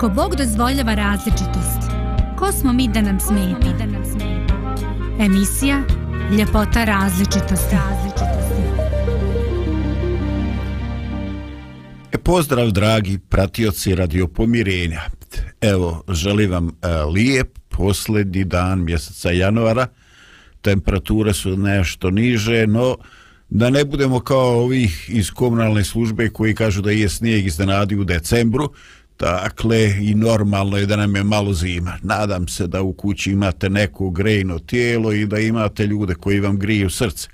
Ako Bog dozvoljava različitost, ko smo mi da nam smeta? Emisija Ljepota različitosti. E, pozdrav dragi pratioci radio pomirenja. Evo, želim vam e, lijep posljednji dan mjeseca januara. Temperature su nešto niže, no da ne budemo kao ovih iz komunalne službe koji kažu da je snijeg iznenadi u decembru, Dakle, i normalno je da nam je malo zima. Nadam se da u kući imate neko grejno tijelo i da imate ljude koji vam griju srce.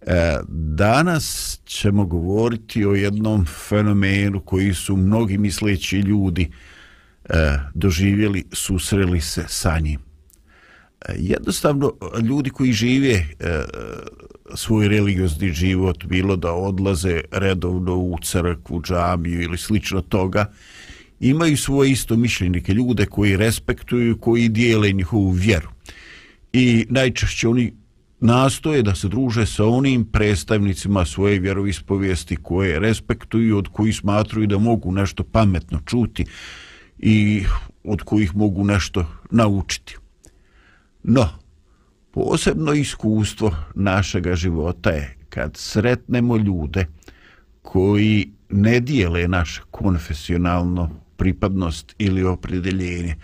E, danas ćemo govoriti o jednom fenomenu koji su mnogi misleći ljudi e, doživjeli, susreli se sa njim. E, jednostavno, ljudi koji žive e, svoj religiozni život, bilo da odlaze redovno u crkvu, džamiju ili slično toga, imaju svoje isto mišljenike, ljude koji respektuju, koji dijele njihovu vjeru. I najčešće oni nastoje da se druže sa onim predstavnicima svoje vjeroispovijesti koje respektuju, od koji smatruju da mogu nešto pametno čuti i od kojih mogu nešto naučiti. No, posebno iskustvo našega života je kad sretnemo ljude koji ne dijele naše konfesionalno pripadnost ili opredeljenje,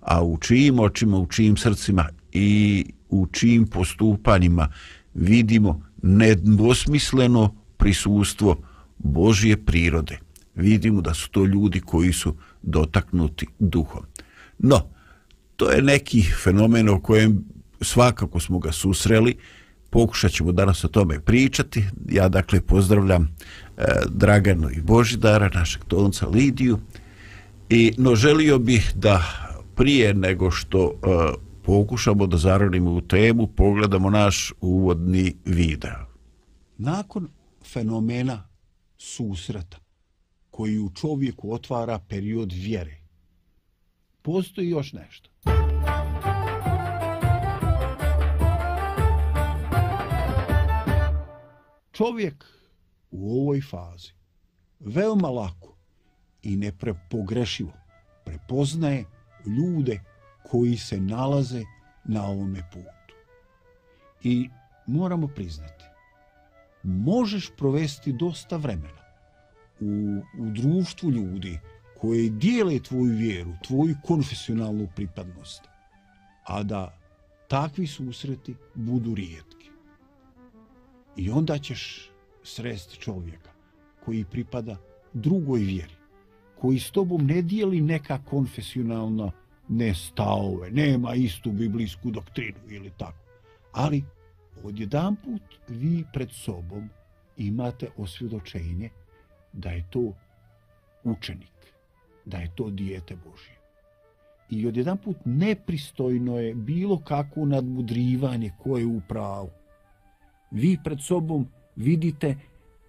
a u čijim očima, u čijim srcima i u čijim postupanjima vidimo nedvosmisleno prisustvo Božje prirode. Vidimo da su to ljudi koji su dotaknuti duhom. No, to je neki fenomen o kojem svakako smo ga susreli, pokušat ćemo danas o tome pričati. Ja dakle pozdravljam e, Draganu i Božidara, našeg tonca Lidiju, I, no želio bih da prije nego što uh, pokušamo da zaronimo u temu, pogledamo naš uvodni video. Nakon fenomena susreta koji u čovjeku otvara period vjere, postoji još nešto. Čovjek u ovoj fazi veoma lako i nepogrešivo prepoznaje ljude koji se nalaze na ovome putu. I moramo priznati, možeš provesti dosta vremena u, u društvu ljudi koji dijele tvoju vjeru, tvoju konfesionalnu pripadnost, a da takvi susreti budu rijetki. I onda ćeš sresti čovjeka koji pripada drugoj vjeri koji s tobom ne dijeli neka konfesionalna ne stavove, nema istu biblijsku doktrinu ili tako. Ali odjedan put vi pred sobom imate osvjedočenje da je to učenik, da je to dijete Božje. I odjedan put nepristojno je bilo kako nadmudrivanje koje je u pravu. Vi pred sobom vidite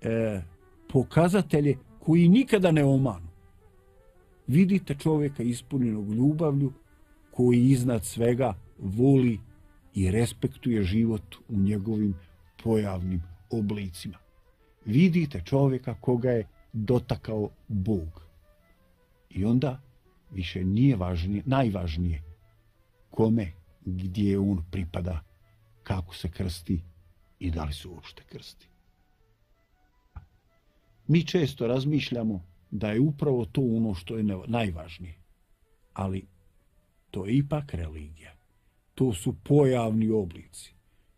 e, pokazatelje koji nikada ne omanu vidite čovjeka ispunjenog ljubavlju koji iznad svega voli i respektuje život u njegovim pojavnim oblicima. Vidite čovjeka koga je dotakao Bog. I onda više nije važnije, najvažnije kome, gdje on pripada, kako se krsti i da li se uopšte krsti. Mi često razmišljamo da je upravo to ono što je najvažnije. Ali to je ipak religija. To su pojavni oblici.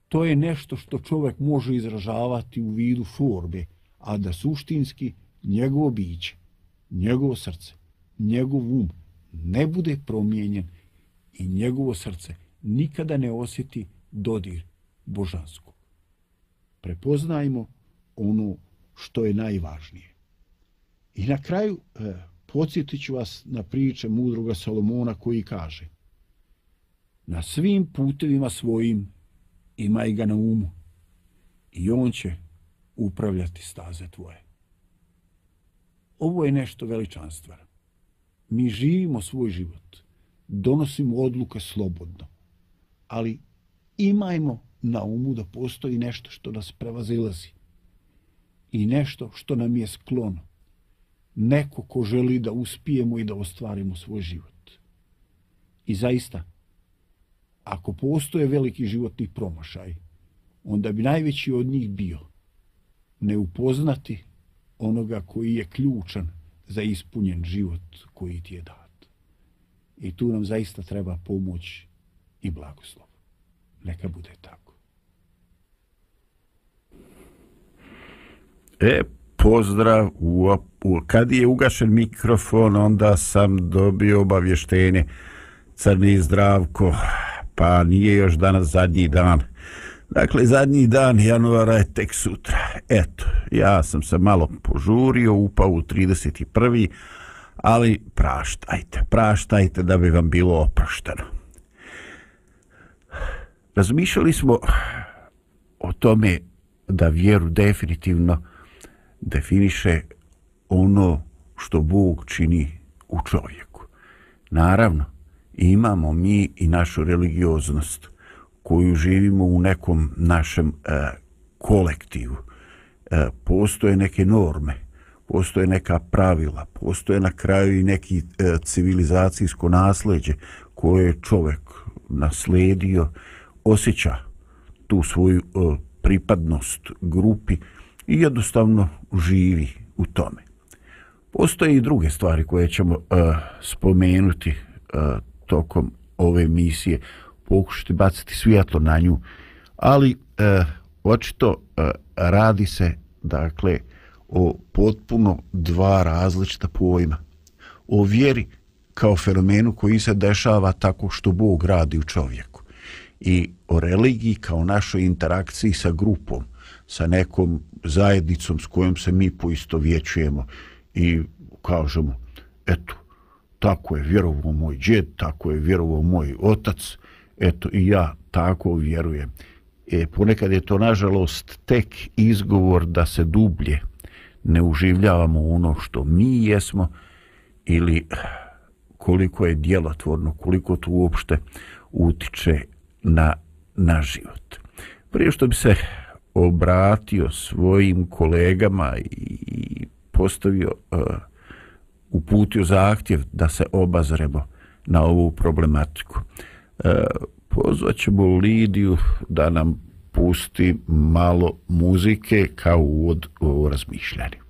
To je nešto što čovjek može izražavati u vidu forbe, a da suštinski njegovo biće, njegovo srce, njegov um ne bude promijenjen i njegovo srce nikada ne osjeti dodir božanskog. Prepoznajmo ono što je najvažnije. I na kraju e, podsjetit ću vas na priče mudroga Salomona koji kaže Na svim putevima svojim imaj ga na umu i on će upravljati staze tvoje. Ovo je nešto veličanstveno. Mi živimo svoj život, donosimo odluke slobodno, ali imajmo na umu da postoji nešto što nas prevazilazi i nešto što nam je sklono. Neko ko želi da uspijemo i da ostvarimo svoj život. I zaista, ako postoje veliki životni promašaj, onda bi najveći od njih bio ne upoznati onoga koji je ključan za ispunjen život koji ti je dat. I tu nam zaista treba pomoć i blagoslov. Neka bude tako. E, pozdrav. U, u, kad je ugašen mikrofon, onda sam dobio obavještenje. Crni zdravko, pa nije još danas zadnji dan. Dakle, zadnji dan januara je tek sutra. Eto, ja sam se malo požurio, upao u 31. Ali praštajte, praštajte da bi vam bilo oprošteno. Razmišljali smo o tome da vjeru definitivno definiše ono što Bog čini u čovjeku. Naravno, imamo mi i našu religioznost koju živimo u nekom našem e, kolektivu. E, postoje neke norme, postoje neka pravila, postoje na kraju i neki e, civilizacijsko nasleđe koje je čovjek nasledio, osjeća tu svoju e, pripadnost grupi i jednostavno živi u tome. Postoje i druge stvari koje ćemo uh, spomenuti uh, tokom ove misije, pokušati baciti svjetlo na nju, ali uh, očito uh, radi se dakle o potpuno dva različita pojma. O vjeri kao fenomenu koji se dešava tako što Bog radi u čovjeku i o religiji kao našoj interakciji sa grupom, sa nekom zajednicom s kojom se mi poisto vječujemo i kažemo, eto, tako je vjerovao moj džed, tako je vjerovao moj otac, eto i ja tako vjerujem. E, ponekad je to nažalost tek izgovor da se dublje ne uživljavamo ono što mi jesmo ili koliko je djelotvorno, koliko to uopšte utiče na, na život. Prije što bi se obratio svojim kolegama i postavio, uh, uputio zahtjev da se obazremo na ovu problematiku. Uh, pozvat ćemo Lidiju da nam pusti malo muzike kao uvod u razmišljanju.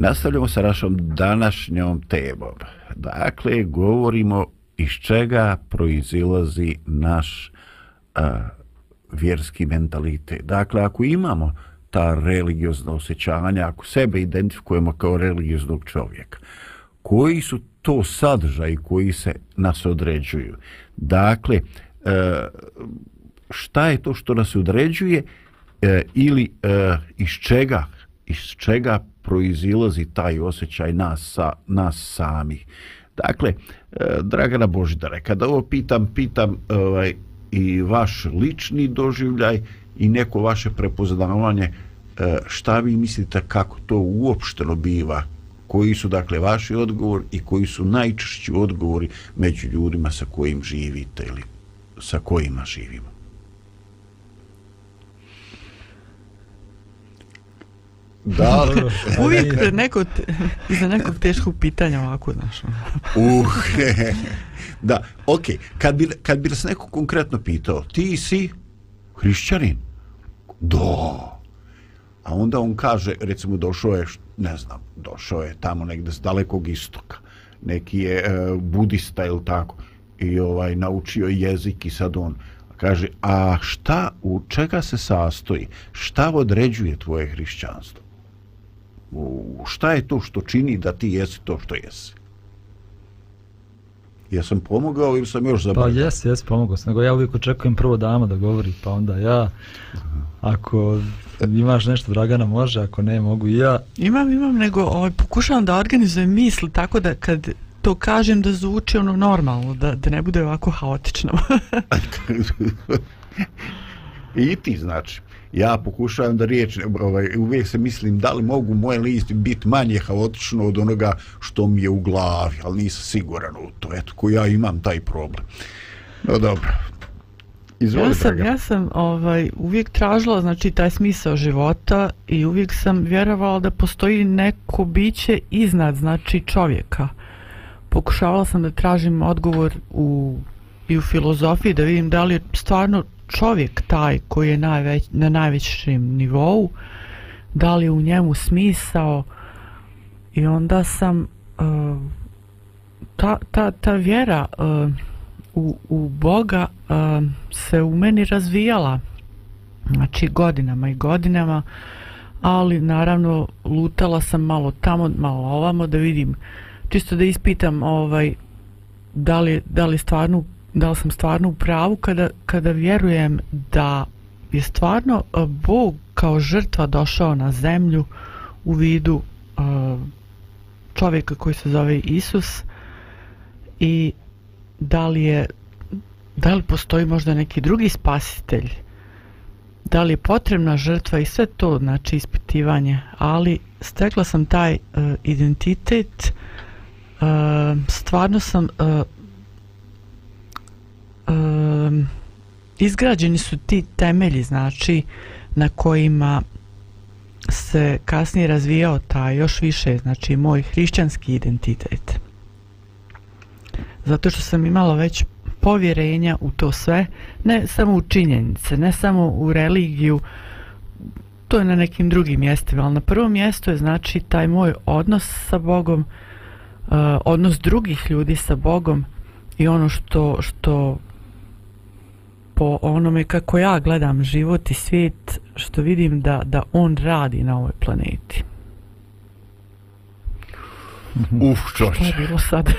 Nastavljamo sa našom današnjom temom. Dakle, govorimo iz čega proizilazi naš a, vjerski mentalitet. Dakle, ako imamo ta religiozna osjećanja, ako sebe identifikujemo kao religioznog čovjeka, koji su to sadržaj koji se nas određuju? Dakle, e, šta je to što nas određuje e, ili e, iz čega iz čega proizilazi taj osjećaj nas, sa, nas samih. Dakle, e, Dragana Božidare, kada ovo pitam, pitam ovaj, i vaš lični doživljaj i neko vaše prepoznavanje, e, šta vi mislite kako to uopšteno biva, koji su dakle vaši odgovor i koji su najčešći odgovori među ljudima sa kojim živite ili sa kojima živimo? Da, uvijek pred neko, za nekog teškog pitanja ovako, znaš. Ono. uh, da, ok, kad bi, kad bi nas neko konkretno pitao, ti si hrišćanin? Da. A onda on kaže, recimo, došao je, ne znam, došao je tamo negde s dalekog istoka, neki je uh, budista ili tako, i ovaj naučio jezik i sad on kaže, a šta, u čega se sastoji, šta određuje tvoje hrišćanstvo? Šta je to što čini da ti jesi to što jesi? Ja sam pomogao ili sam još zabavio? Pa jesi, jesi pomogao sam. Nego ja uvijek očekujem prvo dama da govori, pa onda ja. Ako imaš nešto, Dragana, može, ako ne, mogu i ja. Imam, imam, nego ovaj, pokušavam da organizujem misli tako da kad to kažem da zvuči ono normalno, da, da ne bude ovako haotično. I ti znači ja pokušavam da riječ, ovaj, uvijek se mislim da li mogu moje listi biti manje haotično od onoga što mi je u glavi, ali nisam siguran u to, eto, ko ja imam taj problem. No dobro. Izvoli, ja sam, ja sam ovaj, uvijek tražila znači, taj smisao života i uvijek sam vjerovala da postoji neko biće iznad znači, čovjeka. Pokušavala sam da tražim odgovor u, i u filozofiji da vidim da li je stvarno čovjek taj koji je najveć, na najvećem nivou, da li u njemu smisao i onda sam uh, ta, ta, ta vjera uh, u, u Boga uh, se u meni razvijala. Znači godinama i godinama ali naravno lutala sam malo tamo, malo ovamo da vidim čisto da ispitam ovaj da li, da li stvarno da li sam stvarno u pravu kada, kada vjerujem da je stvarno eh, Bog kao žrtva došao na zemlju u vidu uh, čovjeka koji se zove Isus i da li je da li postoji možda neki drugi spasitelj? Da li je potrebna žrtva i sve to znači ispitivanje? Ali stekla sam taj uh, identitet uh, stvarno sam uh, um, izgrađeni su ti temelji znači na kojima se kasnije razvijao ta još više znači moj hrišćanski identitet. Zato što sam imala već povjerenja u to sve ne samo u činjenice ne samo u religiju to je na nekim drugim mjestima ali na prvom mjestu je znači taj moj odnos sa Bogom uh, odnos drugih ljudi sa Bogom i ono što što po onome kako ja gledam život i svijet što vidim da, da on radi na ovoj planeti. Uf, čoč. Što je bilo sad?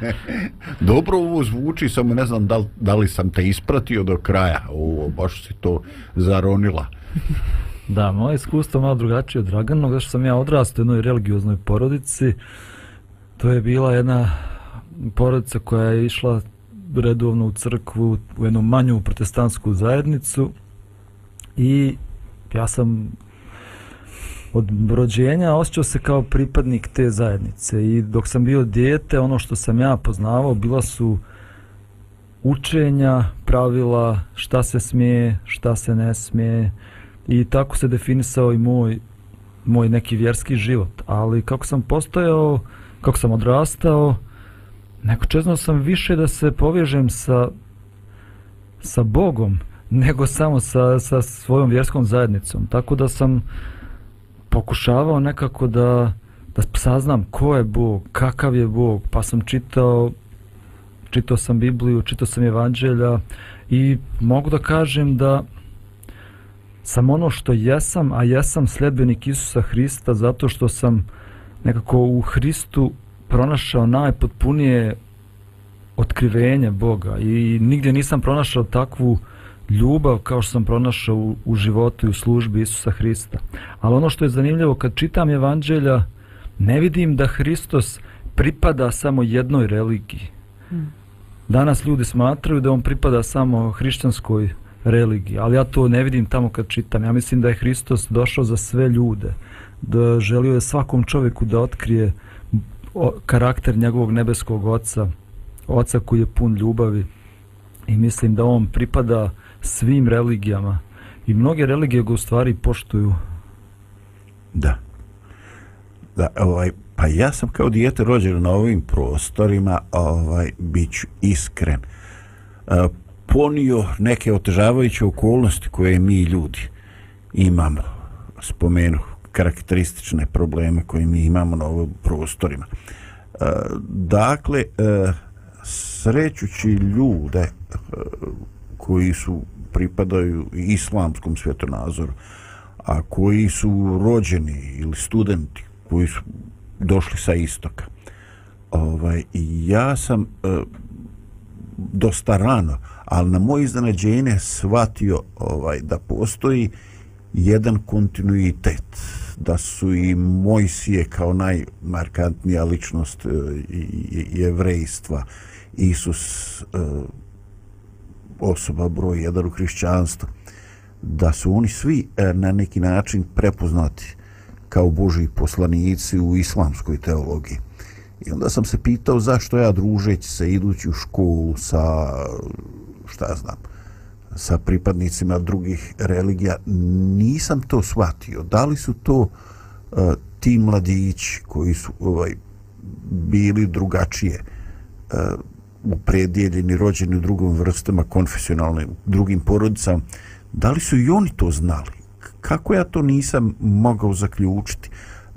Dobro ovo zvuči, samo ne znam da li, da li sam te ispratio do kraja. Ovo, baš si to zaronila. Da, moje iskustvo malo drugačije od Draganog, zašto sam ja odrastao u jednoj religioznoj porodici. To je bila jedna porodica koja je išla redovno u crkvu, u jednu manju protestantsku zajednicu. I ja sam od rođenja osjećao se kao pripadnik te zajednice. I dok sam bio dijete, ono što sam ja poznavao bila su učenja, pravila, šta se smije, šta se ne smije. I tako se definisao i moj, moj neki vjerski život. Ali kako sam postojao, kako sam odrastao, Neko čezno sam više da se povežem sa, sa Bogom nego samo sa, sa svojom vjerskom zajednicom. Tako da sam pokušavao nekako da da saznam ko je Bog, kakav je Bog, pa sam čitao čitao sam Bibliju, čitao sam Evanđelja i mogu da kažem da sam ono što jesam, a jesam sljedbenik Isusa Hrista zato što sam nekako u Hristu pronašao najpotpunije otkrivenje Boga i nigdje nisam pronašao takvu ljubav kao što sam pronašao u, u životu i u službi Isusa Hrista. Ali ono što je zanimljivo, kad čitam evanđelja, ne vidim da Hristos pripada samo jednoj religiji. Hmm. Danas ljudi smatraju da on pripada samo hrišćanskoj religiji, ali ja to ne vidim tamo kad čitam. Ja mislim da je Hristos došao za sve ljude, da želio je svakom čovjeku da otkrije o, karakter njegovog nebeskog oca, oca koji je pun ljubavi i mislim da on pripada svim religijama i mnoge religije ga u stvari poštuju. Da. Da, ovaj, pa ja sam kao dijete rođen na ovim prostorima, ovaj, bit ću iskren. E, ponio neke otežavajuće okolnosti koje mi ljudi imamo. Spomenuh karakteristične probleme koje mi imamo na ovim prostorima. E, dakle, e, srećući ljude e, koji su pripadaju islamskom svjetonazoru, a koji su rođeni ili studenti koji su došli sa istoka. Ovaj, ja sam e, dosta rano, ali na moje iznenađenje shvatio ovaj, da postoji jedan kontinuitet da su i Mojsije kao najmarkantnija ličnost e, jevrejstva Isus e, osoba broj jedan u hrišćanstvu da su oni svi e, na neki način prepoznati kao Boži poslanici u islamskoj teologiji. I onda sam se pitao zašto ja družeći se idući u školu sa, šta znam, sa pripadnicima drugih religija, nisam to shvatio. Da li su to uh, ti mladići koji su ovaj, bili drugačije e, uh, upredjeljeni, rođeni u drugom vrstama konfesionalne, drugim porodicama, da li su i oni to znali? Kako ja to nisam mogao zaključiti?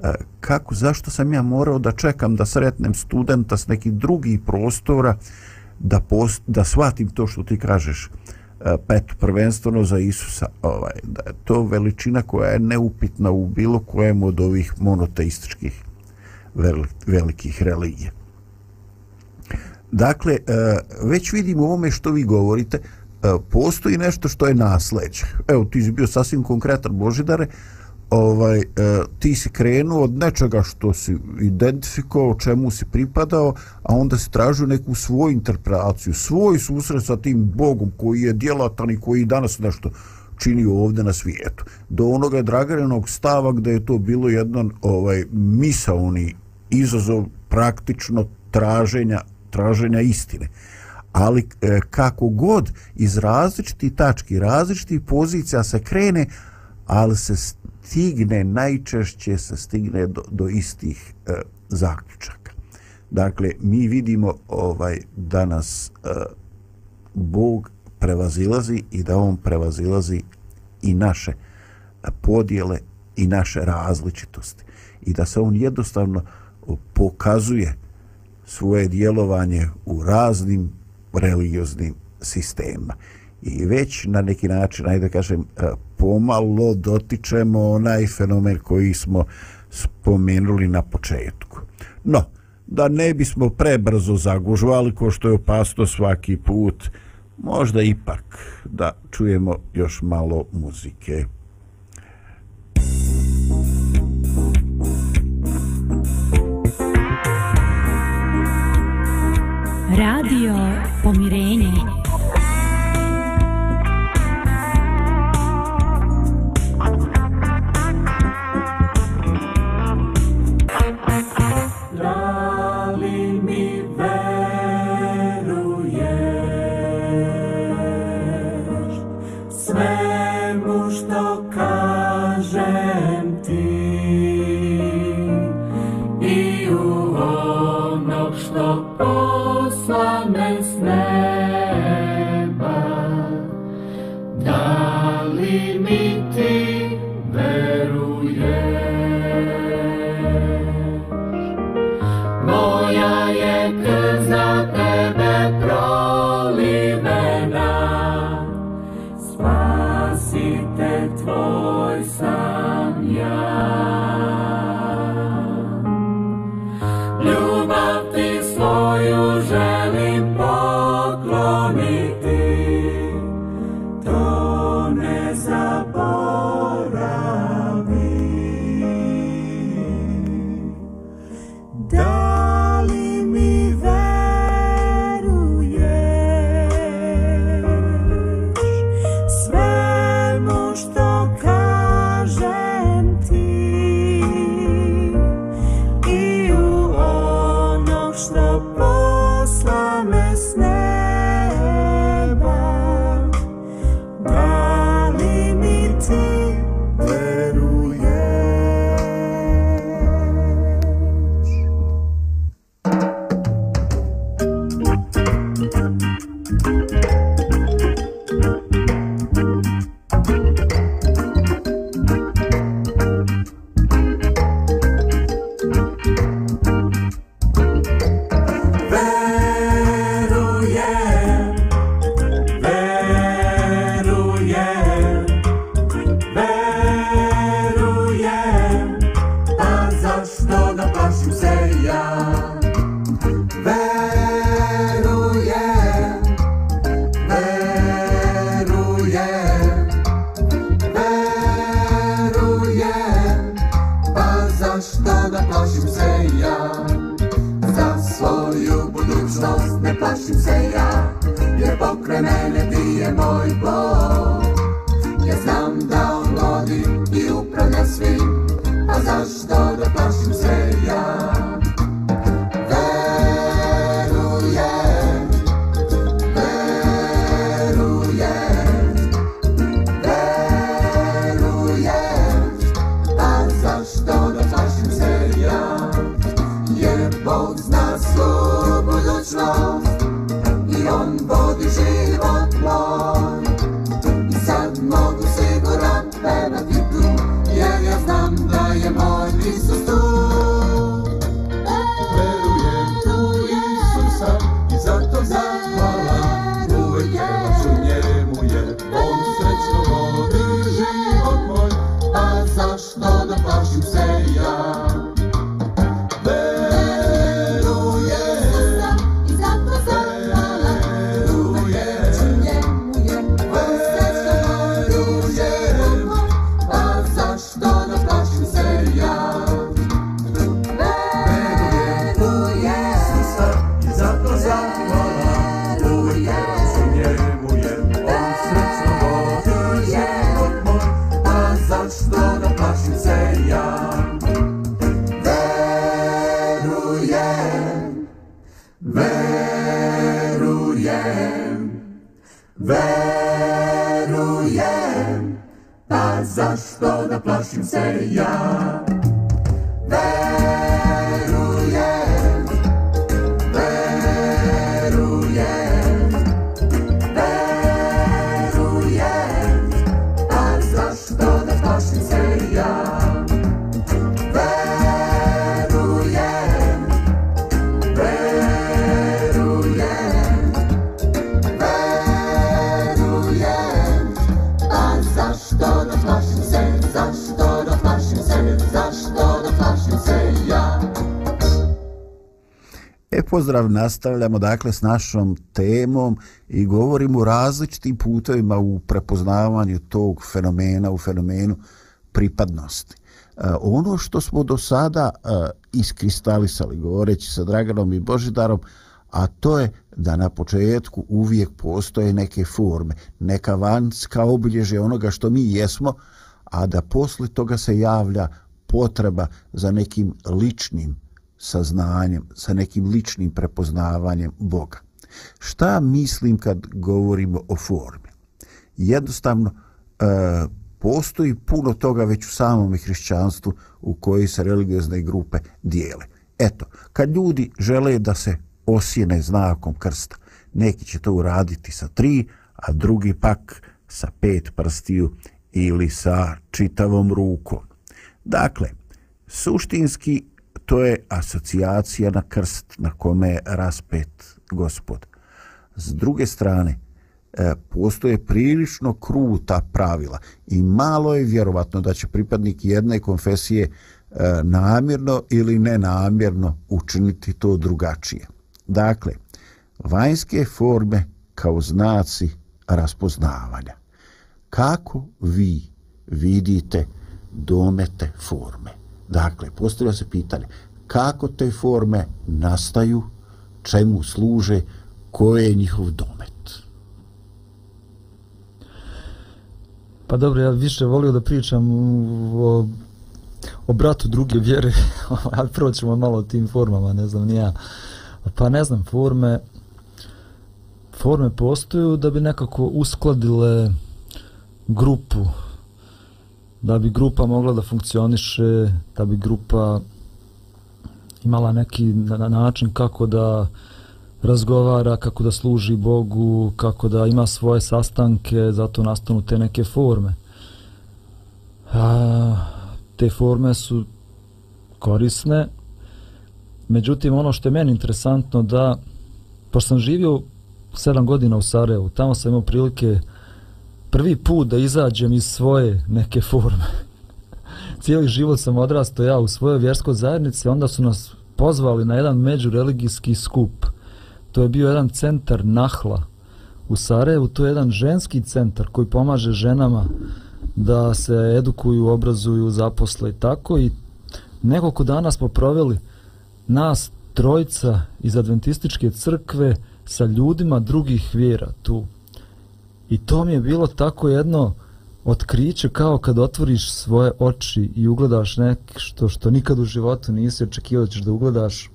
E, kako, zašto sam ja morao da čekam da sretnem studenta s nekih drugih prostora da, post, da shvatim to što ti kažeš? Uh, E, pet prvenstveno za Isusa, ovaj, da je to veličina koja je neupitna u bilo kojem od ovih monoteističkih velikih religija. Dakle, e, već vidim u ovome što vi govorite, e, postoji nešto što je nasleđe. Evo, ti si bio sasvim konkretan Božidare, ovaj, e, ti si krenuo od nečega što si identifikovao, čemu si pripadao, a onda si tražio neku svoju interpretaciju, svoj susret sa tim Bogom koji je djelatan i koji danas nešto čini ovdje na svijetu. Do onoga dragarenog stava gdje je to bilo jedan ovaj, misaoni izazov praktično traženja traženja istine. Ali e, kako god iz različitih tački, različitih pozicija se krene, ali se stigne, najčešće se stigne do, do istih e, zaključaka. Dakle, mi vidimo ovaj danas e, Bog prevazilazi i da on prevazilazi i naše e, podjele i naše različitosti. I da se on jednostavno e, pokazuje svoje djelovanje u raznim religioznim sistemima. I već na neki način, ajde kažem, e, pomalo dotičemo onaj fenomen koji smo spomenuli na početku. No, da ne bismo prebrzo zagužvali ko što je opasno svaki put, možda ipak da čujemo još malo muzike. Radio Pomirenje. slow. Pozdrav, nastavljamo dakle s našom temom i govorimo o različitim putovima u prepoznavanju tog fenomena, u fenomenu pripadnosti. E, ono što smo do sada e, iskristalisali, govoreći sa Draganom i Božidarom, a to je da na početku uvijek postoje neke forme, neka vanjska obilježja onoga što mi jesmo, a da posle toga se javlja potreba za nekim ličnim sa znanjem, sa nekim ličnim prepoznavanjem Boga. Šta mislim kad govorimo o formi? Jednostavno, e, postoji puno toga već u samom hrišćanstvu u kojoj se religiozne grupe dijele. Eto, kad ljudi žele da se osjene znakom krsta, neki će to uraditi sa tri, a drugi pak sa pet prstiju ili sa čitavom rukom. Dakle, suštinski to je asocijacija na krst na kome je raspet gospod. S druge strane, e, postoje prilično kruta pravila i malo je vjerovatno da će pripadnik jedne konfesije e, namjerno ili nenamjerno učiniti to drugačije. Dakle, vanjske forme kao znaci raspoznavanja. Kako vi vidite domete forme? Dakle, postavlja se pitanje kako te forme nastaju, čemu služe, ko je njihov domet? Pa dobro, ja više volio da pričam o, o bratu druge vjere, ali prvo ćemo malo o tim formama, ne znam, nija. Pa ne znam, forme, forme postoju da bi nekako uskladile grupu, da bi grupa mogla da funkcioniše, da bi grupa imala neki način kako da razgovara, kako da služi Bogu, kako da ima svoje sastanke, zato nastanu te neke forme. A, te forme su korisne, međutim ono što je meni interesantno da, pošto sam živio sedam godina u Sarajevu, tamo sam imao prilike prvi put da izađem iz svoje neke forme. Cijeli život sam odrastao ja u svojoj vjerskoj zajednici, onda su nas pozvali na jedan međureligijski skup. To je bio jedan centar Nahla u Sarajevu, to je jedan ženski centar koji pomaže ženama da se edukuju, obrazuju, zaposle i tako i nekoliko dana smo proveli nas trojica iz adventističke crkve sa ljudima drugih vjera tu. I to mi je bilo tako jedno otkriće kao kad otvoriš svoje oči i ugledaš nešto što nikad u životu nisi očekivao da ćeš da ugledaš.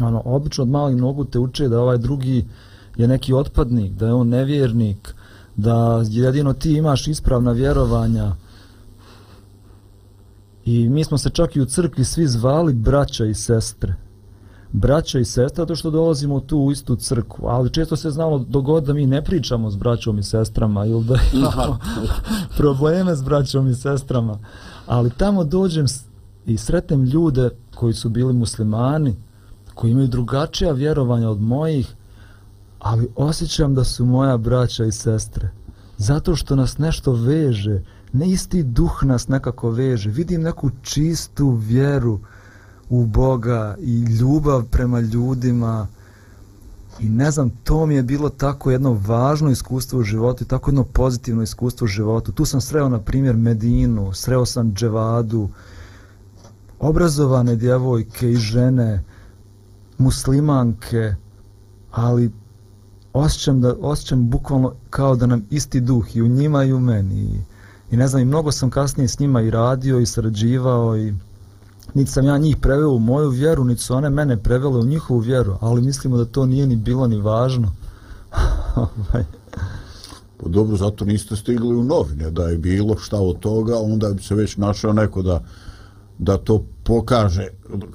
Ono, obično od malih nogu te uče da ovaj drugi je neki otpadnik, da je on nevjernik, da jedino ti imaš ispravna vjerovanja. I mi smo se čak i u crkvi svi zvali braća i sestre braća i sestra, zato što dolazimo tu u istu crkvu, ali često se znalo dogod da mi ne pričamo s braćom i sestrama ili da imamo probleme s braćom i sestrama, ali tamo dođem i sretnem ljude koji su bili muslimani, koji imaju drugačija vjerovanja od mojih, ali osjećam da su moja braća i sestre, zato što nas nešto veže, ne isti duh nas nekako veže, vidim neku čistu vjeru, u Boga i ljubav prema ljudima i ne znam, to mi je bilo tako jedno važno iskustvo u životu i tako jedno pozitivno iskustvo u životu. Tu sam sreo, na primjer, Medinu, sreo sam Dževadu, obrazovane djevojke i žene, muslimanke, ali osjećam, da, osjećam bukvalno kao da nam isti duh i u njima i u meni. I, i ne znam, i mnogo sam kasnije s njima i radio i sarađivao i niti sam ja njih preveo u moju vjeru, niti su one mene prevele u njihovu vjeru, ali mislimo da to nije ni bilo ni važno. Ovaj. Pa dobro, zato niste stigli u novine, da je bilo šta od toga, onda bi se već našao neko da, da to pokaže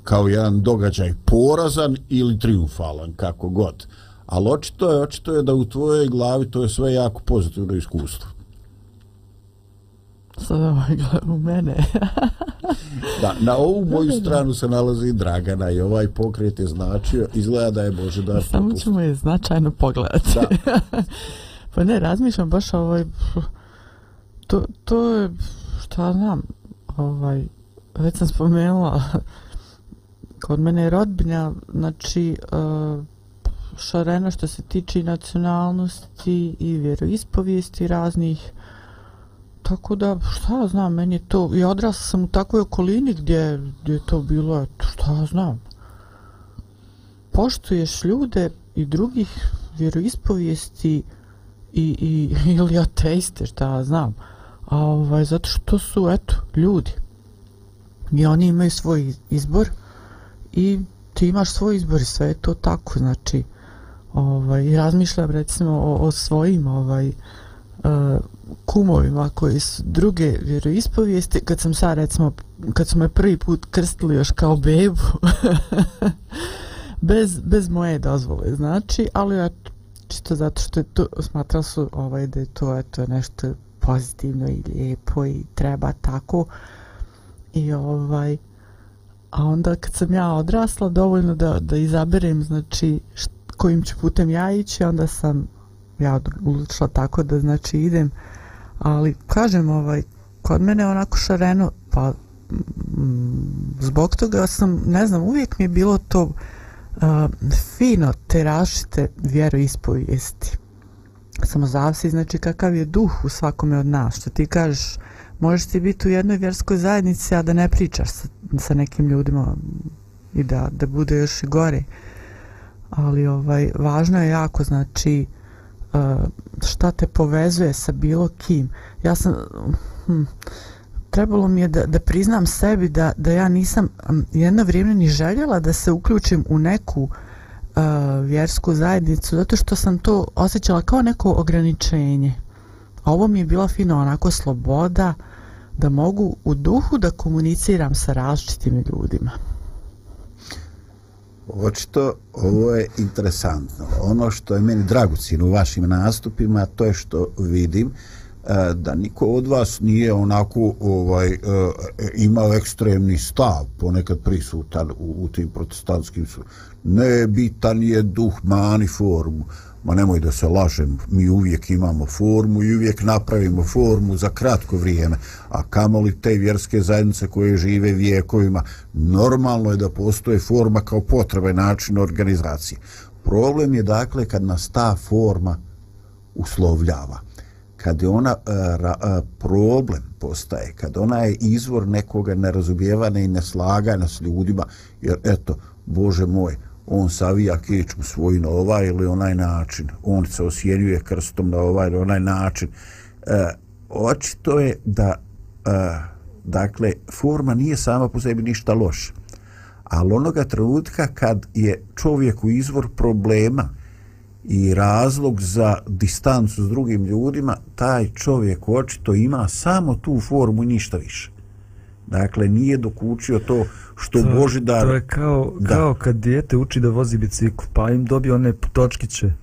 kao jedan događaj porazan ili triumfalan, kako god. Ali očito je, očito je da u tvojoj glavi to je sve jako pozitivno iskustvo. Sad ovaj u mene. da, na ovu moju stranu se nalazi Dragana i ovaj pokret je značio, izgleda da je Božidar Samo ćemo je značajno pogledati. Da. pa ne, razmišljam baš ovaj, to, to je, šta znam, ovaj, već sam spomenula, kod mene je rodbinja, znači, uh, šarena što se tiče nacionalnosti i vjeroispovijesti raznih, tako da, šta znam, meni je to, i odrasla sam u takvoj okolini gdje, gdje je to bilo, šta znam. Poštuješ ljude i drugih vjeroispovijesti i, i, ili ateiste, šta znam. A ovaj, zato što su, eto, ljudi. I oni imaju svoj izbor i ti imaš svoj izbor i sve je to tako, znači, ovaj, razmišljam recimo o, o svojim, ovaj, uh, kumovima koji su druge vjeroispovijesti, kad sam sad recimo, kad su me prvi put krstili još kao bebu, bez, bez moje dozvole, znači, ali ja čisto zato što je to, smatrali su ovaj, da je to eto, nešto pozitivno i lijepo i treba tako. I ovaj, a onda kad sam ja odrasla, dovoljno da, da izaberem, znači, št, kojim ću putem ja ići, onda sam ja odlučila tako da znači idem ali kažem ovaj kod mene onako šareno pa m, zbog toga sam ne znam uvijek mi je bilo to uh, fino terašite vjero ispovijesti samo zavisi znači kakav je duh u svakome od nas. Što ti kažeš možeš ti biti u jednoj vjerskoj zajednici a da ne pričaš sa, sa nekim ljudima i da, da bude još i gore. Ali ovaj važno je jako znači Eh, šta te povezuje sa bilo kim. Ja sam hm, trebalo mi je da, da priznam sebi da, da ja nisam jedno vrijeme ni željela da se uključim u neku uh, vjersku zajednicu zato što sam to osjećala kao neko ograničenje. A ovo mi je bila fino onako sloboda da mogu u duhu da komuniciram sa različitim ljudima. Očito ovo je interesantno. Ono što je meni dragocino u vašim nastupima, to je što vidim e, da niko od vas nije onako ovaj e, imao ekstremni stav ponekad prisutan u, u tim protestantskim su. Nebitan je duh mani formu ma nemoj da se lažem, mi uvijek imamo formu i uvijek napravimo formu za kratko vrijeme, a kamoli te vjerske zajednice koje žive vijekovima, normalno je da postoje forma kao potrebe način organizacije. Problem je dakle kad nas ta forma uslovljava, kad je ona e, a, a, e, problem postaje, kad ona je izvor nekoga nerazumijevane i neslaganja s ljudima, jer eto, Bože moj, on savija kičmu svoju na ovaj ili onaj način, on se osjenjuje krstom na ovaj ili onaj način. E, očito je da e, dakle, forma nije sama po sebi ništa loša. Ali onoga trenutka kad je čovjek u izvor problema i razlog za distancu s drugim ljudima, taj čovjek očito ima samo tu formu i ništa više. Dakle, nije dokučio to što to, Božidar... To je kao, da. kao kad dijete uči da vozi bicikl, pa im dobije one točkiće,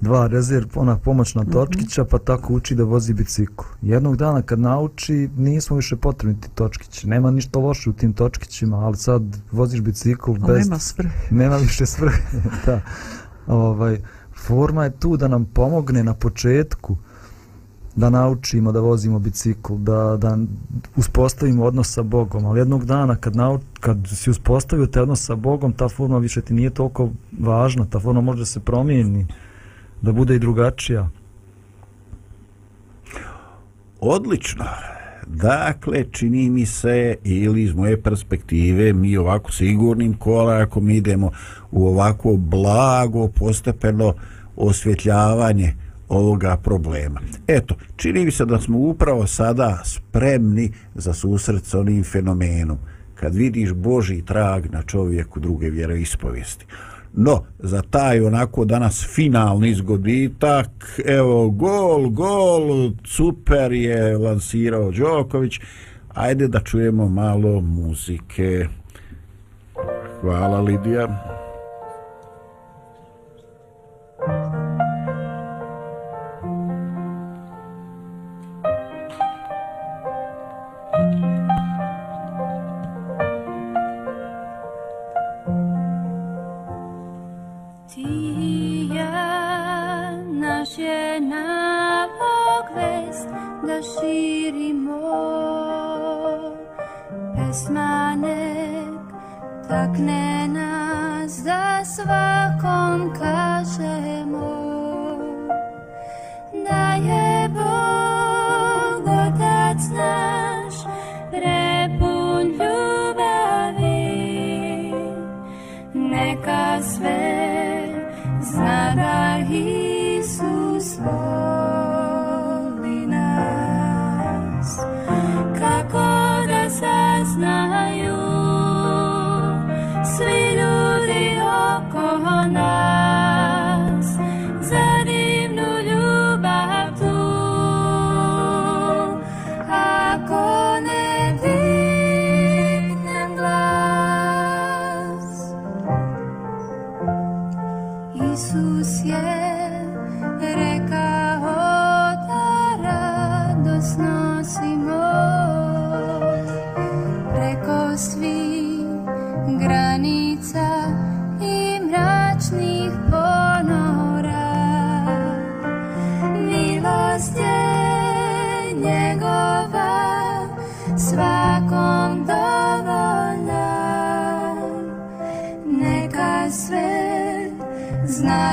dva rezerv, ona pomoćna mhm. točkića, pa tako uči da vozi bicikl. Jednog dana kad nauči, nismo više potrebni ti točkići. Nema ništa loše u tim točkićima, ali sad voziš bicikl bez... Nema svrhe. Nema više svrhe, da. Ovaj, forma je tu da nam pomogne na početku, da naučimo da vozimo bicikl, da, da uspostavimo odnos sa Bogom, ali jednog dana kad, nau, kad si uspostavio te odnos sa Bogom, ta forma više ti nije toliko važna, ta forma može da se promijeni, da bude i drugačija. Odlično. Dakle, čini mi se, ili iz moje perspektive, mi ovako sigurnim korakom idemo u ovako blago, postepeno osvjetljavanje ovoga problema. Eto, čini mi se da smo upravo sada spremni za susret s onim fenomenom kad vidiš Boži trag na čovjeku druge vjeroispovijesti. No, za taj onako danas finalni izgoditak, evo, gol, gol, super je lansirao Đoković. Ajde da čujemo malo muzike. Hvala, Lidija.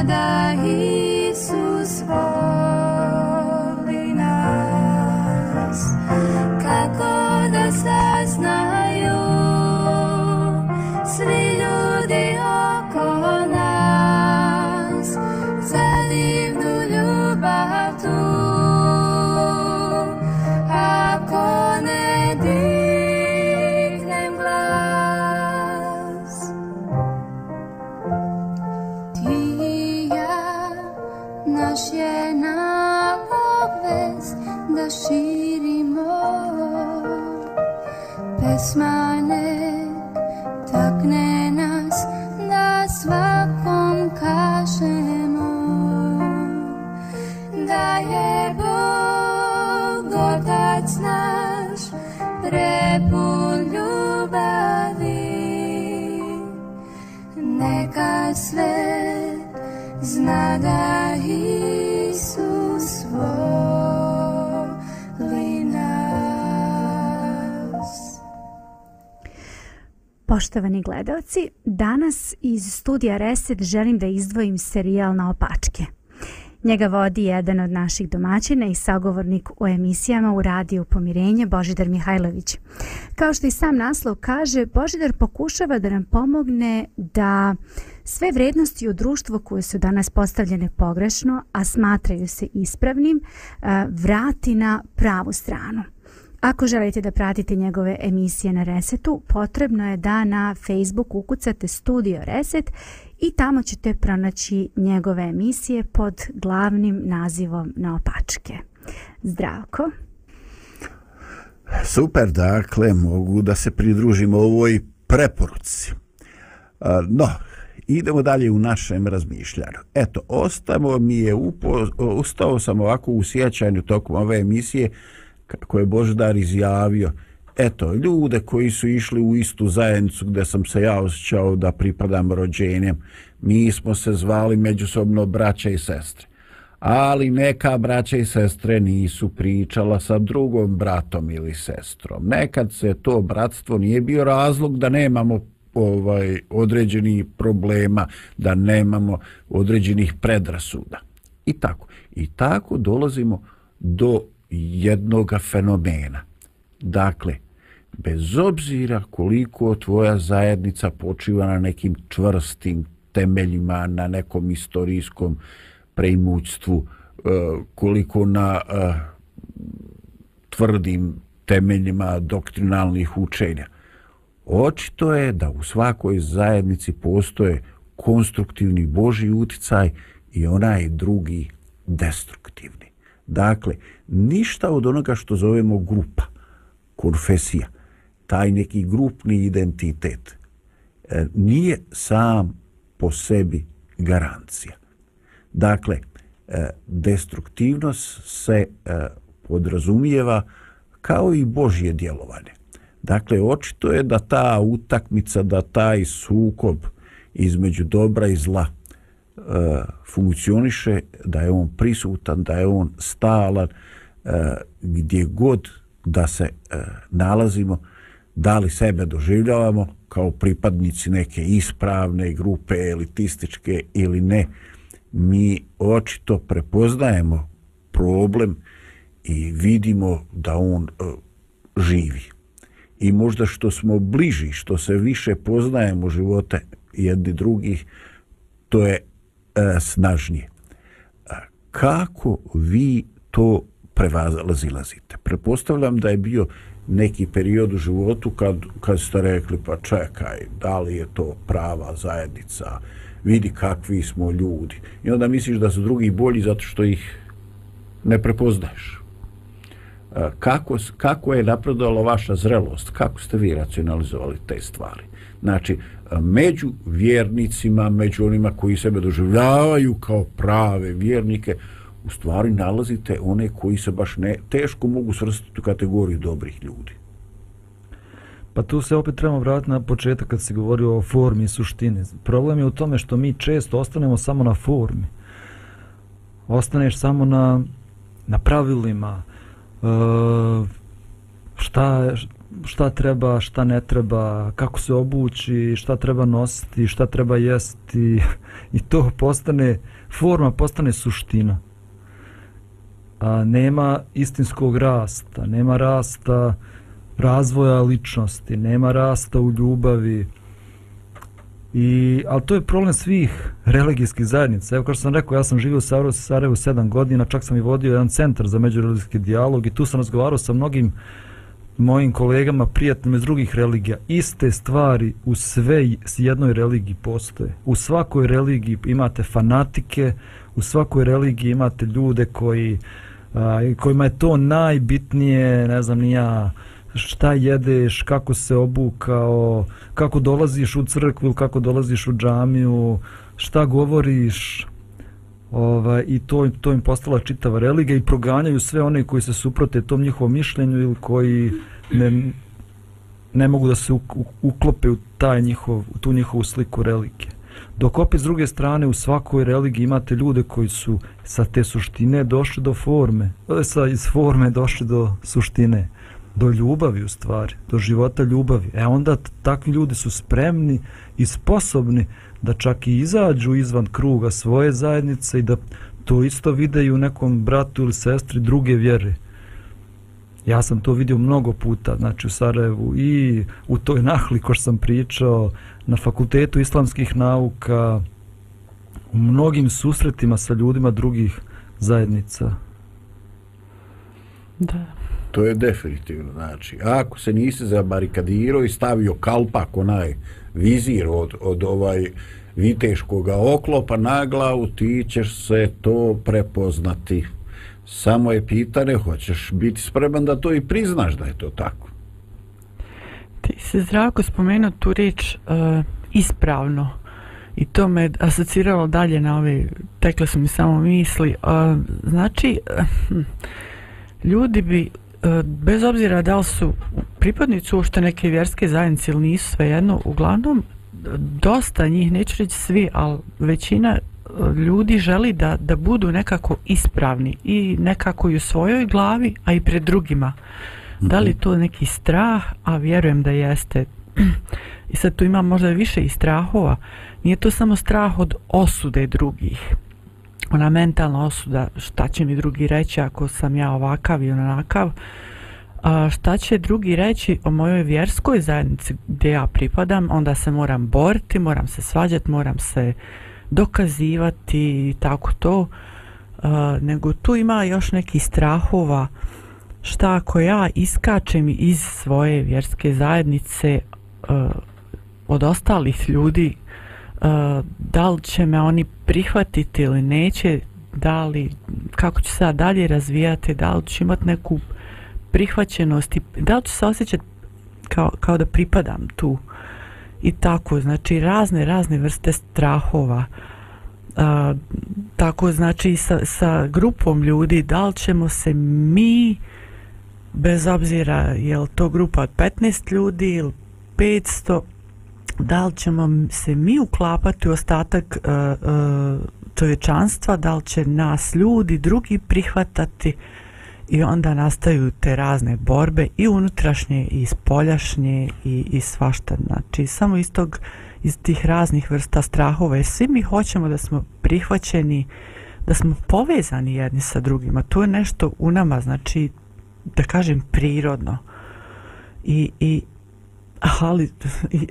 nada. Poštovani gledalci, danas iz studija Reset želim da izdvojim serijal na opačke. Njega vodi jedan od naših domaćina i sagovornik u emisijama u radiju Pomirenje, Božidar Mihajlović. Kao što i sam naslov kaže, Božidar pokušava da nam pomogne da Sve vrednosti u društvu koje su danas postavljene pogrešno, a smatraju se ispravnim, vrati na pravu stranu. Ako želite da pratite njegove emisije na Resetu, potrebno je da na Facebook ukucate Studio Reset i tamo ćete pronaći njegove emisije pod glavnim nazivom Naopačke. Zdravko. Super, dakle, mogu da se pridružimo ovoj preporuci. No, idemo dalje u našem razmišljanju. Eto, ostamo mi je, upo, ustao sam ovako u sjećanju tokom ove emisije koje je Boždar izjavio. Eto, ljude koji su išli u istu zajednicu gdje sam se ja osjećao da pripadam rođenjem, mi smo se zvali međusobno braća i sestre ali neka braća i sestre nisu pričala sa drugom bratom ili sestrom. Nekad se to bratstvo nije bio razlog da nemamo ovaj određeni problema, da nemamo određenih predrasuda. I tako. I tako dolazimo do jednog fenomena. Dakle, bez obzira koliko tvoja zajednica počiva na nekim čvrstim temeljima, na nekom istorijskom preimućstvu, e, koliko na e, tvrdim temeljima doktrinalnih učenja. Očito je da u svakoj zajednici postoje konstruktivni Boži uticaj i onaj drugi destruktivni. Dakle, ništa od onoga što zovemo grupa, konfesija, taj neki grupni identitet, e, nije sam po sebi garancija. Dakle, e, destruktivnost se e, podrazumijeva kao i Božje djelovanje. Dakle, očito je da ta utakmica, da taj sukob između dobra i zla funkcioniše, da je on prisutan, da je on stalan, e, gdje god da se e, nalazimo, da li sebe doživljavamo kao pripadnici neke ispravne grupe, elitističke ili ne, mi očito prepoznajemo problem i vidimo da on e, živi. I možda što smo bliži, što se više poznajemo živote jedni drugih, to je e, snažnije. E, kako vi to prevazilazite? Prepostavljam da je bio neki period u životu kad, kad ste rekli pa čekaj, da li je to prava zajednica, vidi kakvi smo ljudi. I onda misliš da su drugi bolji zato što ih ne prepoznaješ. E, kako, kako je napredovala vaša zrelost? Kako ste vi racionalizovali te stvari? Znači, među vjernicima, među onima koji sebe doživljavaju kao prave vjernike, u stvari nalazite one koji se baš ne teško mogu svrstiti u kategoriju dobrih ljudi. Pa tu se opet trebamo vratiti na početak kad se govori o formi i suštini. Problem je u tome što mi često ostanemo samo na formi. Ostaneš samo na, na pravilima, e, šta, šta treba, šta ne treba, kako se obući, šta treba nositi, šta treba jesti. I to postane, forma postane suština. A nema istinskog rasta, nema rasta razvoja ličnosti, nema rasta u ljubavi. I, ali to je problem svih religijskih zajednica. Evo kao što sam rekao, ja sam živio u Sarajevu, Sarajevu sedam godina, čak sam i vodio jedan centar za međureligijski dijalog i tu sam razgovarao sa mnogim mojim kolegama, prijateljima iz drugih religija. Iste stvari u sve jednoj religiji postoje. U svakoj religiji imate fanatike, u svakoj religiji imate ljude koji, a, kojima je to najbitnije, ne znam, nija, šta jedeš, kako se obukao, kako dolaziš u crkvu ili kako dolaziš u džamiju, šta govoriš, ovaj, i to, to im postala čitava religija i proganjaju sve one koji se suprote tom njihovom mišljenju ili koji ne, ne mogu da se uklope u, taj njihov, u tu njihovu sliku religije. Dok opet s druge strane u svakoj religiji imate ljude koji su sa te suštine došli do forme, e, sa iz forme došli do suštine do ljubavi u stvari, do života ljubavi. E onda takvi ljudi su spremni i sposobni da čak i izađu izvan kruga svoje zajednice i da to isto vide i u nekom bratu ili sestri druge vjere. Ja sam to vidio mnogo puta, znači u Sarajevu i u toj nahli ko sam pričao, na fakultetu islamskih nauka, u mnogim susretima sa ljudima drugih zajednica. Da. To je definitivno, znači, ako se nisi zabarikadirao i stavio kalpak, onaj vizir od, od ovaj viteškog oklopa na glavu, ti ćeš se to prepoznati. Samo je pitanje, hoćeš biti spreman da to i priznaš da je to tako. Ti se zrako spomenuo tu riječ uh, ispravno i to me asociralo dalje na ove, tekle su mi samo misli. Uh, znači, uh, ljudi bi, bez obzira da li su pripadnici uopšte neke vjerske zajednice ili nisu svejedno, uglavnom dosta njih, neću reći svi, ali većina ljudi želi da, da budu nekako ispravni i nekako i u svojoj glavi, a i pred drugima. Da li mhm. to neki strah, a vjerujem da jeste. I sad tu ima možda više i strahova. Nije to samo strah od osude drugih. Ona mentalna osuda, šta će mi drugi reći ako sam ja ovakav i onakav. A šta će drugi reći o mojoj vjerskoj zajednici gdje ja pripadam, onda se moram boriti, moram se svađati, moram se dokazivati i tako to. a, nego tu ima još neki strahova šta ako ja iskačem iz svoje vjerske zajednice a, od ostalih ljudi da li će me oni prihvatiti ili neće da li, kako ću se dalje razvijati da li ću imati neku prihvaćenost i da li ću se osjećati kao, kao da pripadam tu i tako, znači razne, razne vrste strahova. A, tako, znači sa, sa grupom ljudi, da li ćemo se mi, bez obzira je li to grupa od 15 ljudi ili 500, da li ćemo se mi uklapati u ostatak uh, uh, čovječanstva, da li će nas ljudi drugi prihvatati, i onda nastaju te razne borbe i unutrašnje i spoljašnje i, i svašta. Znači samo iz tog iz tih raznih vrsta strahova. Jer svi mi hoćemo da smo prihvaćeni da smo povezani jedni sa drugima. To je nešto u nama znači da kažem prirodno. I, i ali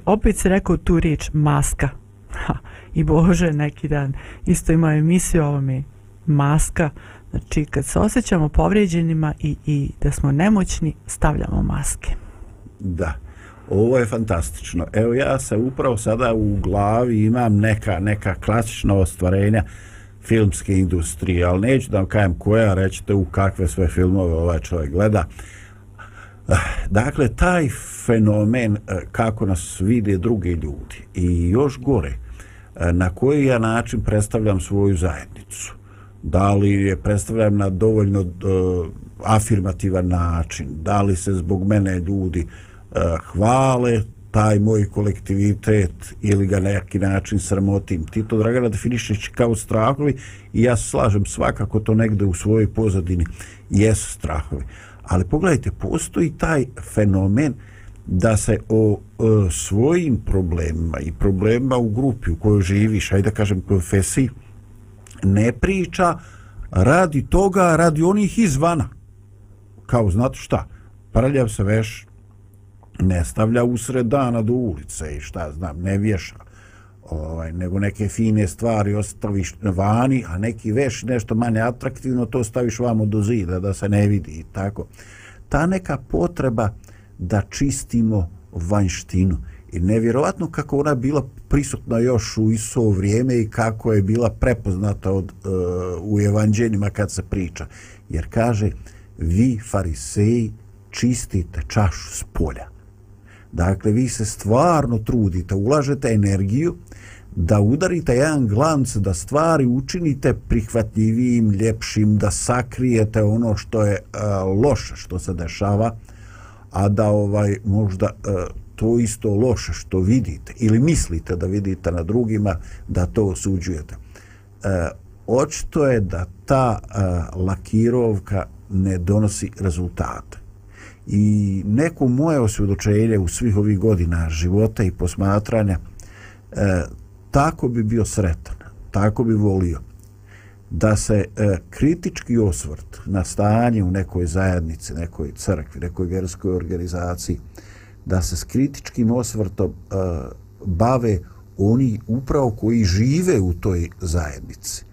opet se rekao tu riječ maska ha, i Bože neki dan isto ima emisiju o ovome maska Znači, kad se osjećamo povrijeđenima i, i da smo nemoćni, stavljamo maske. Da, ovo je fantastično. Evo, ja se upravo sada u glavi imam neka, neka klasična ostvarenja filmske industrije, ali neću da vam kajem koja, rećete u kakve sve filmove ovaj čovjek gleda dakle, taj fenomen e, kako nas vide drugi ljudi i još gore, e, na koji ja način predstavljam svoju zajednicu da li je predstavljam na dovoljno e, afirmativan način, da li se zbog mene ljudi hvale taj moj kolektivitet ili ga neki način sramotim. Ti to, Dragana, definišeš kao strahovi i ja slažem svakako to negde u svojoj pozadini jesu strahovi. Ali pogledajte, postoji taj fenomen da se o, o svojim problemima i problemima u grupi u kojoj živiš, ajde da kažem konfesiji, ne priča radi toga, radi onih izvana. Kao, znate šta, prljav se veš ne stavlja usred dana do ulice i šta znam, ne vješa. Ovaj, nego neke fine stvari ostaviš vani, a neki veš nešto manje atraktivno, to staviš vamo do zida da se ne vidi i tako. Ta neka potreba da čistimo vanjštinu i nevjerovatno kako ona bila prisutna još u iso vrijeme i kako je bila prepoznata od, uh, u evanđeljima kad se priča. Jer kaže, vi fariseji čistite čašu s polja. Dakle, vi se stvarno trudite, ulažete energiju da udarite jedan glanc, da stvari učinite prihvatljivijim, ljepšim, da sakrijete ono što je e, loše što se dešava, a da ovaj možda e, to isto loše što vidite ili mislite da vidite na drugima da to osuđujete. E, očito je da ta e, lakirovka ne donosi rezultate. I neko moje osvjedočenje u svih ovih godina života i posmatranja e, tako bi bio sretan, tako bi volio da se e, kritički osvrt na stanje u nekoj zajednici, nekoj crkvi, nekoj vjerskoj organizaciji, da se s kritičkim osvrtom e, bave oni upravo koji žive u toj zajednici.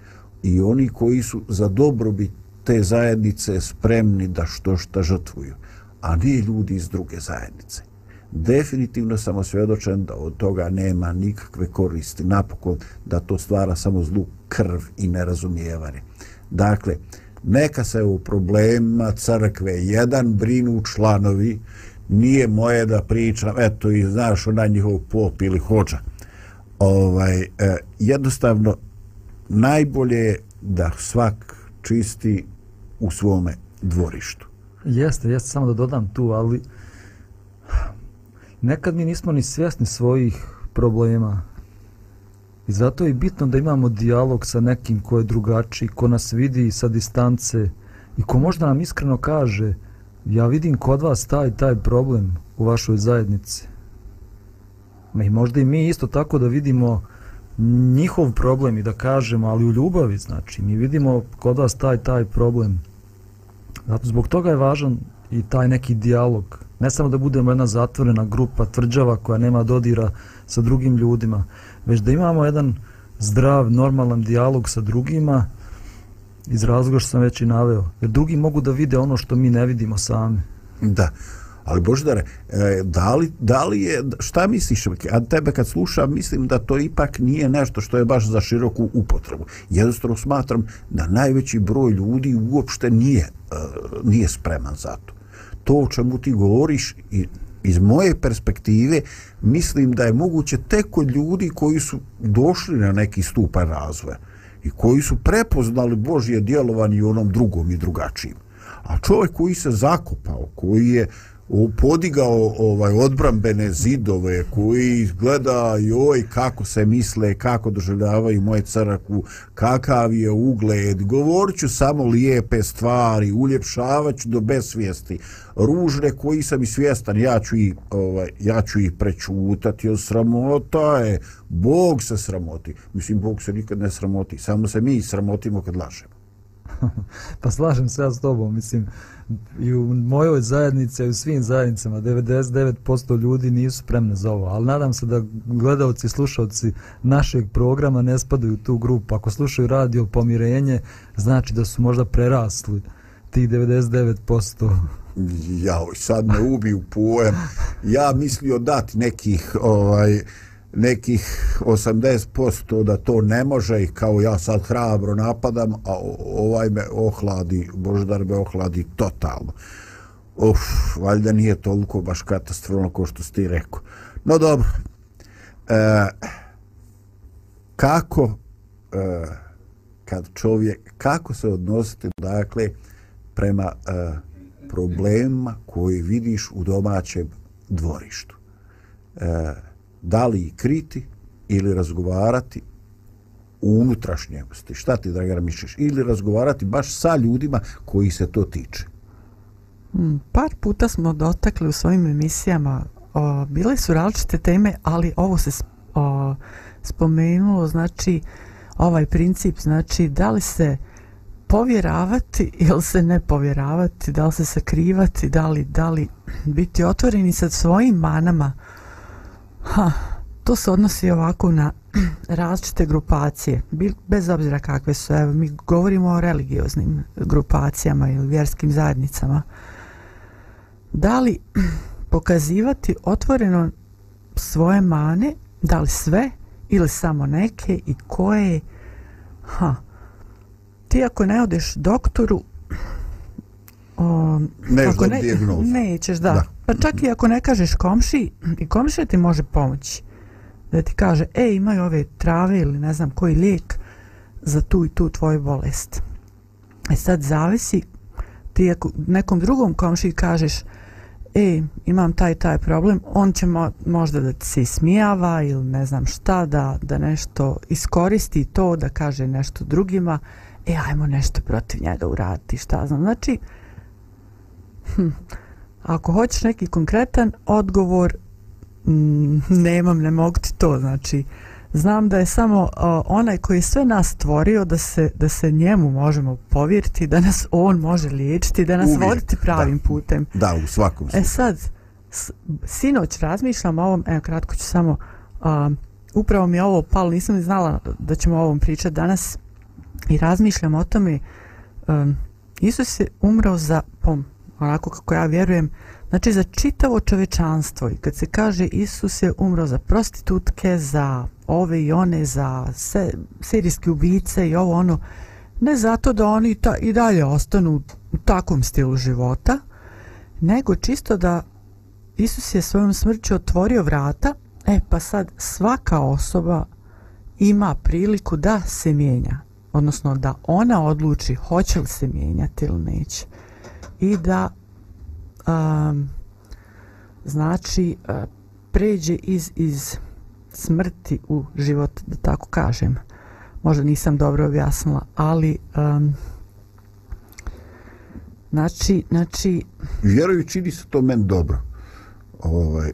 I oni koji su za dobrobit te zajednice spremni da što šta žrtvuju, a ne ljudi iz druge zajednice. Definitivno sam osvjedočen da od toga nema nikakve koristi, napokon da to stvara samo zlu krv i nerazumijevanje. Dakle, neka se u problema crkve jedan brinu članovi, nije moje da pričam, eto i znaš ona njihov pop ili hođa. Ovaj, eh, jednostavno, najbolje je da svak čisti u svome dvorištu. Jeste, jeste, samo da dodam tu, ali nekad mi nismo ni svjesni svojih problema. I zato je bitno da imamo dijalog sa nekim ko je drugačiji, ko nas vidi sa distance i ko možda nam iskreno kaže ja vidim kod vas taj taj problem u vašoj zajednici. Ma I možda i mi isto tako da vidimo njihov problem i da kažemo, ali u ljubavi, znači, mi vidimo kod vas taj taj problem. Zato zbog toga je važan i taj neki dijalog. Ne samo da budemo jedna zatvorena grupa tvrđava koja nema dodira sa drugim ljudima, već da imamo jedan zdrav, normalan dijalog sa drugima iz razloga što sam već i naveo. Jer drugi mogu da vide ono što mi ne vidimo sami. Da. Ali Boždare, e, da li, da li je, šta misliš, a tebe kad slušam, mislim da to ipak nije nešto što je baš za široku upotrebu. Jednostavno smatram da najveći broj ljudi uopšte nije, E, nije spreman za to. To o čemu ti govoriš i iz moje perspektive mislim da je moguće tek kod ljudi koji su došli na neki stupan razvoja i koji su prepoznali Božje djelovanje u onom drugom i drugačijim. A čovjek koji se zakopao, koji je podigao ovaj odbrambene zidove koji gleda joj kako se misle kako doživljavaju moje crkvu kakav je ugled. Govorću samo lijepe stvari uljepšavaću do besvijesti. Ružne koji sam i svjestan ja ću i ovaj ja ću ih prečutati od sramota je? Bog se sramoti. Mislim bog se nikad ne sramoti samo se mi sramotimo kad lažemo pa slažem se ja s tobom mislim i u mojoj zajednici, i u svim zajednicama, 99% ljudi nisu spremne za ovo. Ali nadam se da gledalci i slušalci našeg programa ne spadaju u tu grupu. Ako slušaju radio pomirenje, znači da su možda prerasli ti 99%. Ja, sad me ubiju pojam. Ja mislio dati nekih ovaj, nekih 80% da to ne može i kao ja sad hrabro napadam, a ovaj me ohladi, Boždar me ohladi totalno. Uf, valjda nije toliko baš katastrofno kao što ste rekao. No dobro, e, kako e, kad čovjek, kako se odnosite dakle prema e, problema koji vidiš u domaćem dvorištu? E, da li kriti ili razgovarati u unutrašnjosti. Šta ti, Dragana, misliš? Ili razgovarati baš sa ljudima koji se to tiče? Hmm, par puta smo dotakli u svojim emisijama. O, bile su različite teme, ali ovo se o, spomenulo, znači, ovaj princip, znači, da li se povjeravati ili se ne povjeravati, da li se sakrivati, da li, da li biti otvoreni sa svojim manama, Ha, to se odnosi ovako na različite grupacije, bez obzira kakve su. Evo, mi govorimo o religioznim grupacijama ili vjerskim zajednicama. Da li pokazivati otvoreno svoje mane, da li sve ili samo neke i koje ha, ti ako ne odeš doktoru o, ne ako ne, nećeš da. da Pa čak i ako ne kažeš komši, i komšija ti može pomoći. Da ti kaže, e, imaju ove trave ili ne znam koji lijek za tu i tu tvoju bolest. E sad zavisi, ti ako nekom drugom komši kažeš, e, imam taj taj problem, on će mo možda da ti se smijava ili ne znam šta, da, da nešto iskoristi to, da kaže nešto drugima, e, ajmo nešto protiv njega uraditi, šta znam. Znači, hm, ako hoćeš neki konkretan odgovor, mm, nemam, ne mogu ti to, znači, znam da je samo uh, onaj koji je sve nas stvorio da se, da se njemu možemo povjeriti, da nas on može liječiti, da nas Uvijek, voditi pravim da. putem. Da, u svakom E slučaju. sad, s- sinoć razmišljam o ovom, evo kratko ću samo, um, upravo mi je ovo palo, nisam ni znala da ćemo o ovom pričati danas i razmišljam o tome, um, Isus je umrao za, pom, onako kako ja vjerujem, znači za čitavo čovečanstvo i kad se kaže Isus je umro za prostitutke, za ove i one, za se, serijske ubice i ovo ono, ne zato da oni ta, i dalje ostanu u takvom stilu života, nego čisto da Isus je svojom smrću otvorio vrata, e pa sad svaka osoba ima priliku da se mijenja, odnosno da ona odluči hoće li se mijenjati ili neće. I da um, znači pređe iz, iz smrti u život, da tako kažem. Možda nisam dobro objasnila, ali um, znači, znači Vjeruju, čini se to meni dobro. Ovaj,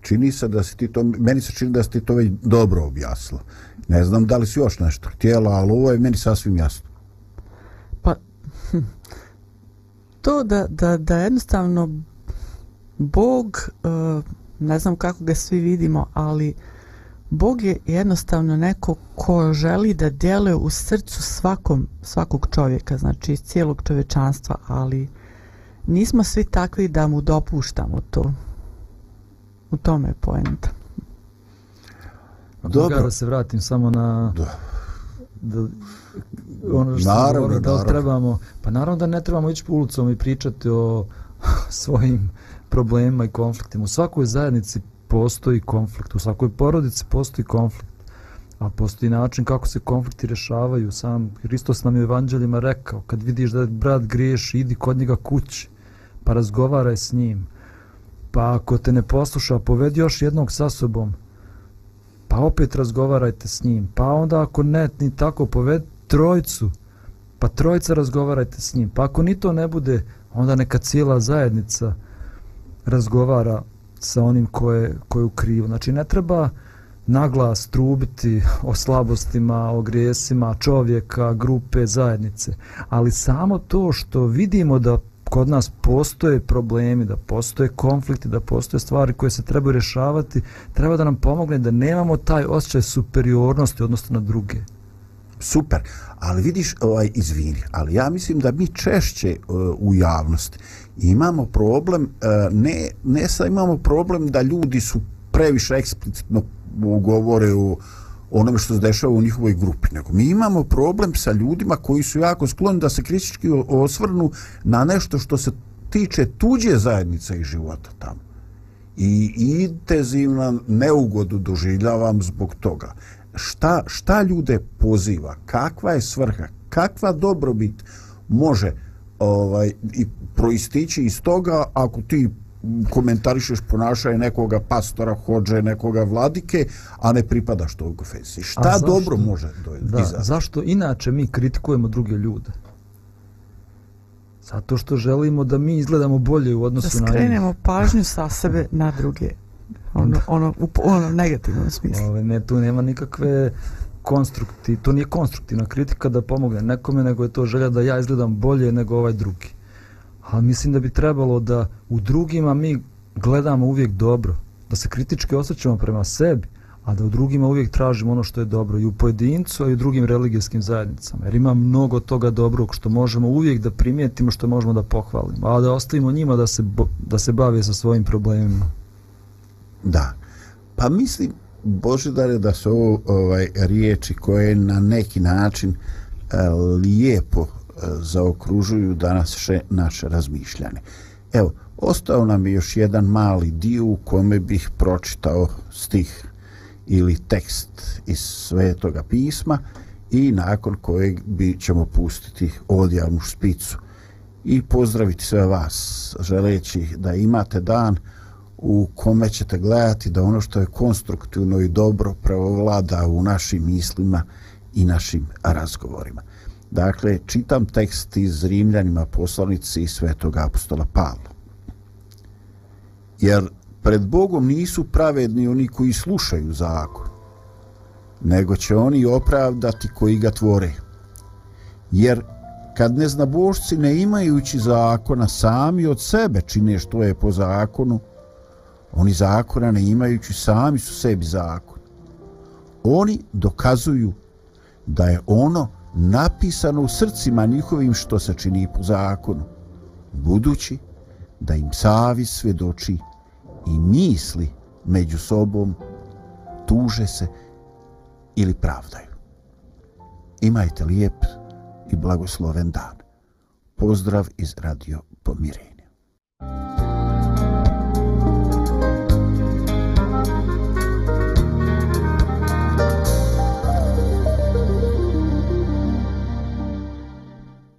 čini se da si ti to, meni se čini da si ti to već dobro objasnila. Ne znam da li si još nešto htjela, ali ovo je meni sasvim jasno. Pa, hm, to da, da, da jednostavno Bog, uh, ne znam kako ga svi vidimo, ali Bog je jednostavno neko ko želi da djeluje u srcu svakom, svakog čovjeka, znači iz cijelog čovječanstva, ali nismo svi takvi da mu dopuštamo to. U tome je poenta. Dobro. Da se vratim samo na Da. da ono što Naravno, govorio, da naravno. trebamo pa naravno da ne trebamo ići po ulicom i pričati o svojim problemima i konfliktima. U svakoj zajednici postoji konflikt u svakoj porodici postoji konflikt a postoji način kako se konflikti rješavaju sam Hristos nam je u evanđeljima rekao kad vidiš da brat griješi idi kod njega kući pa razgovaraj s njim. Pa ako te ne posluša povedi još jednog sa sobom pa opet razgovarajte s njim, pa onda ako ne, ni tako poved trojcu, pa trojca razgovarajte s njim, pa ako ni to ne bude, onda neka cijela zajednica razgovara sa onim ko je, ko je u krivu. Znači ne treba naglas trubiti o slabostima, o grijesima čovjeka, grupe, zajednice, ali samo to što vidimo da kod nas postoje problemi, da postoje konflikti, da postoje stvari koje se trebaju rješavati, treba da nam pomogne da nemamo taj osjećaj superiornosti odnosno na druge. Super, ali vidiš, ovaj, izvini, ali ja mislim da mi češće uh, u javnosti imamo problem, uh, ne, ne sad imamo problem da ljudi su previše eksplicitno govore o onome što se dešava u njihovoj grupi, nego mi imamo problem sa ljudima koji su jako skloni da se kritički osvrnu na nešto što se tiče tuđe zajednice i života tamo. I intenzivno neugodu doživljavam zbog toga. Šta, šta ljude poziva? Kakva je svrha? Kakva dobrobit može ovaj i proistići iz toga ako ti komentarišeš ponašanje nekoga pastora, hođe, nekoga vladike, a ne pripadaš toj konfesiji. Šta zašto? dobro može do, Da, izaći? zašto inače mi kritikujemo druge ljude? Zato što želimo da mi izgledamo bolje u Da odnosu na njih. skrenemo pažnju sa sebe na druge. Ono, ono, u po- ono negativnom smislu. Ove, ne, tu nema nikakve konstrukti, to nije konstruktivna kritika da pomogne nekome, nego je to želja da ja izgledam bolje nego ovaj drugi. Ali mislim da bi trebalo da u drugima mi gledamo uvijek dobro, da se kritički osjećamo prema sebi, a da u drugima uvijek tražimo ono što je dobro i u pojedincu, a i u drugim religijskim zajednicama. Jer ima mnogo toga dobrog što možemo uvijek da primijetimo, što možemo da pohvalimo, a da ostavimo njima da se, da se bave sa svojim problemima. Da. Pa mislim, Božidare, da su ovo ovaj, riječi koje na neki način e, lijepo e, zaokružuju danas še naše razmišljanje. Evo, ostao nam je još jedan mali dio u kome bih pročitao stih ili tekst iz svetoga pisma i nakon kojeg bi ćemo pustiti odjavnu špicu i pozdraviti sve vas želeći da imate dan u kome ćete gledati da ono što je konstruktivno i dobro preovlada u našim mislima i našim razgovorima. Dakle, čitam tekst iz Rimljanima poslanici svetog apostola Pavla. Jer pred Bogom nisu pravedni oni koji slušaju zakon, nego će oni opravdati koji ga tvore. Jer kad neznabošci ne imajući zakona sami od sebe čine što je po zakonu, oni zakona ne imajući sami su sebi zakon. Oni dokazuju da je ono napisano u srcima njihovim što se čini po zakonu, budući da im savi svedoči i misli među sobom tuže se ili pravdaju. Imajte lijep i blagosloven dan. Pozdrav iz Radio Pomirenja.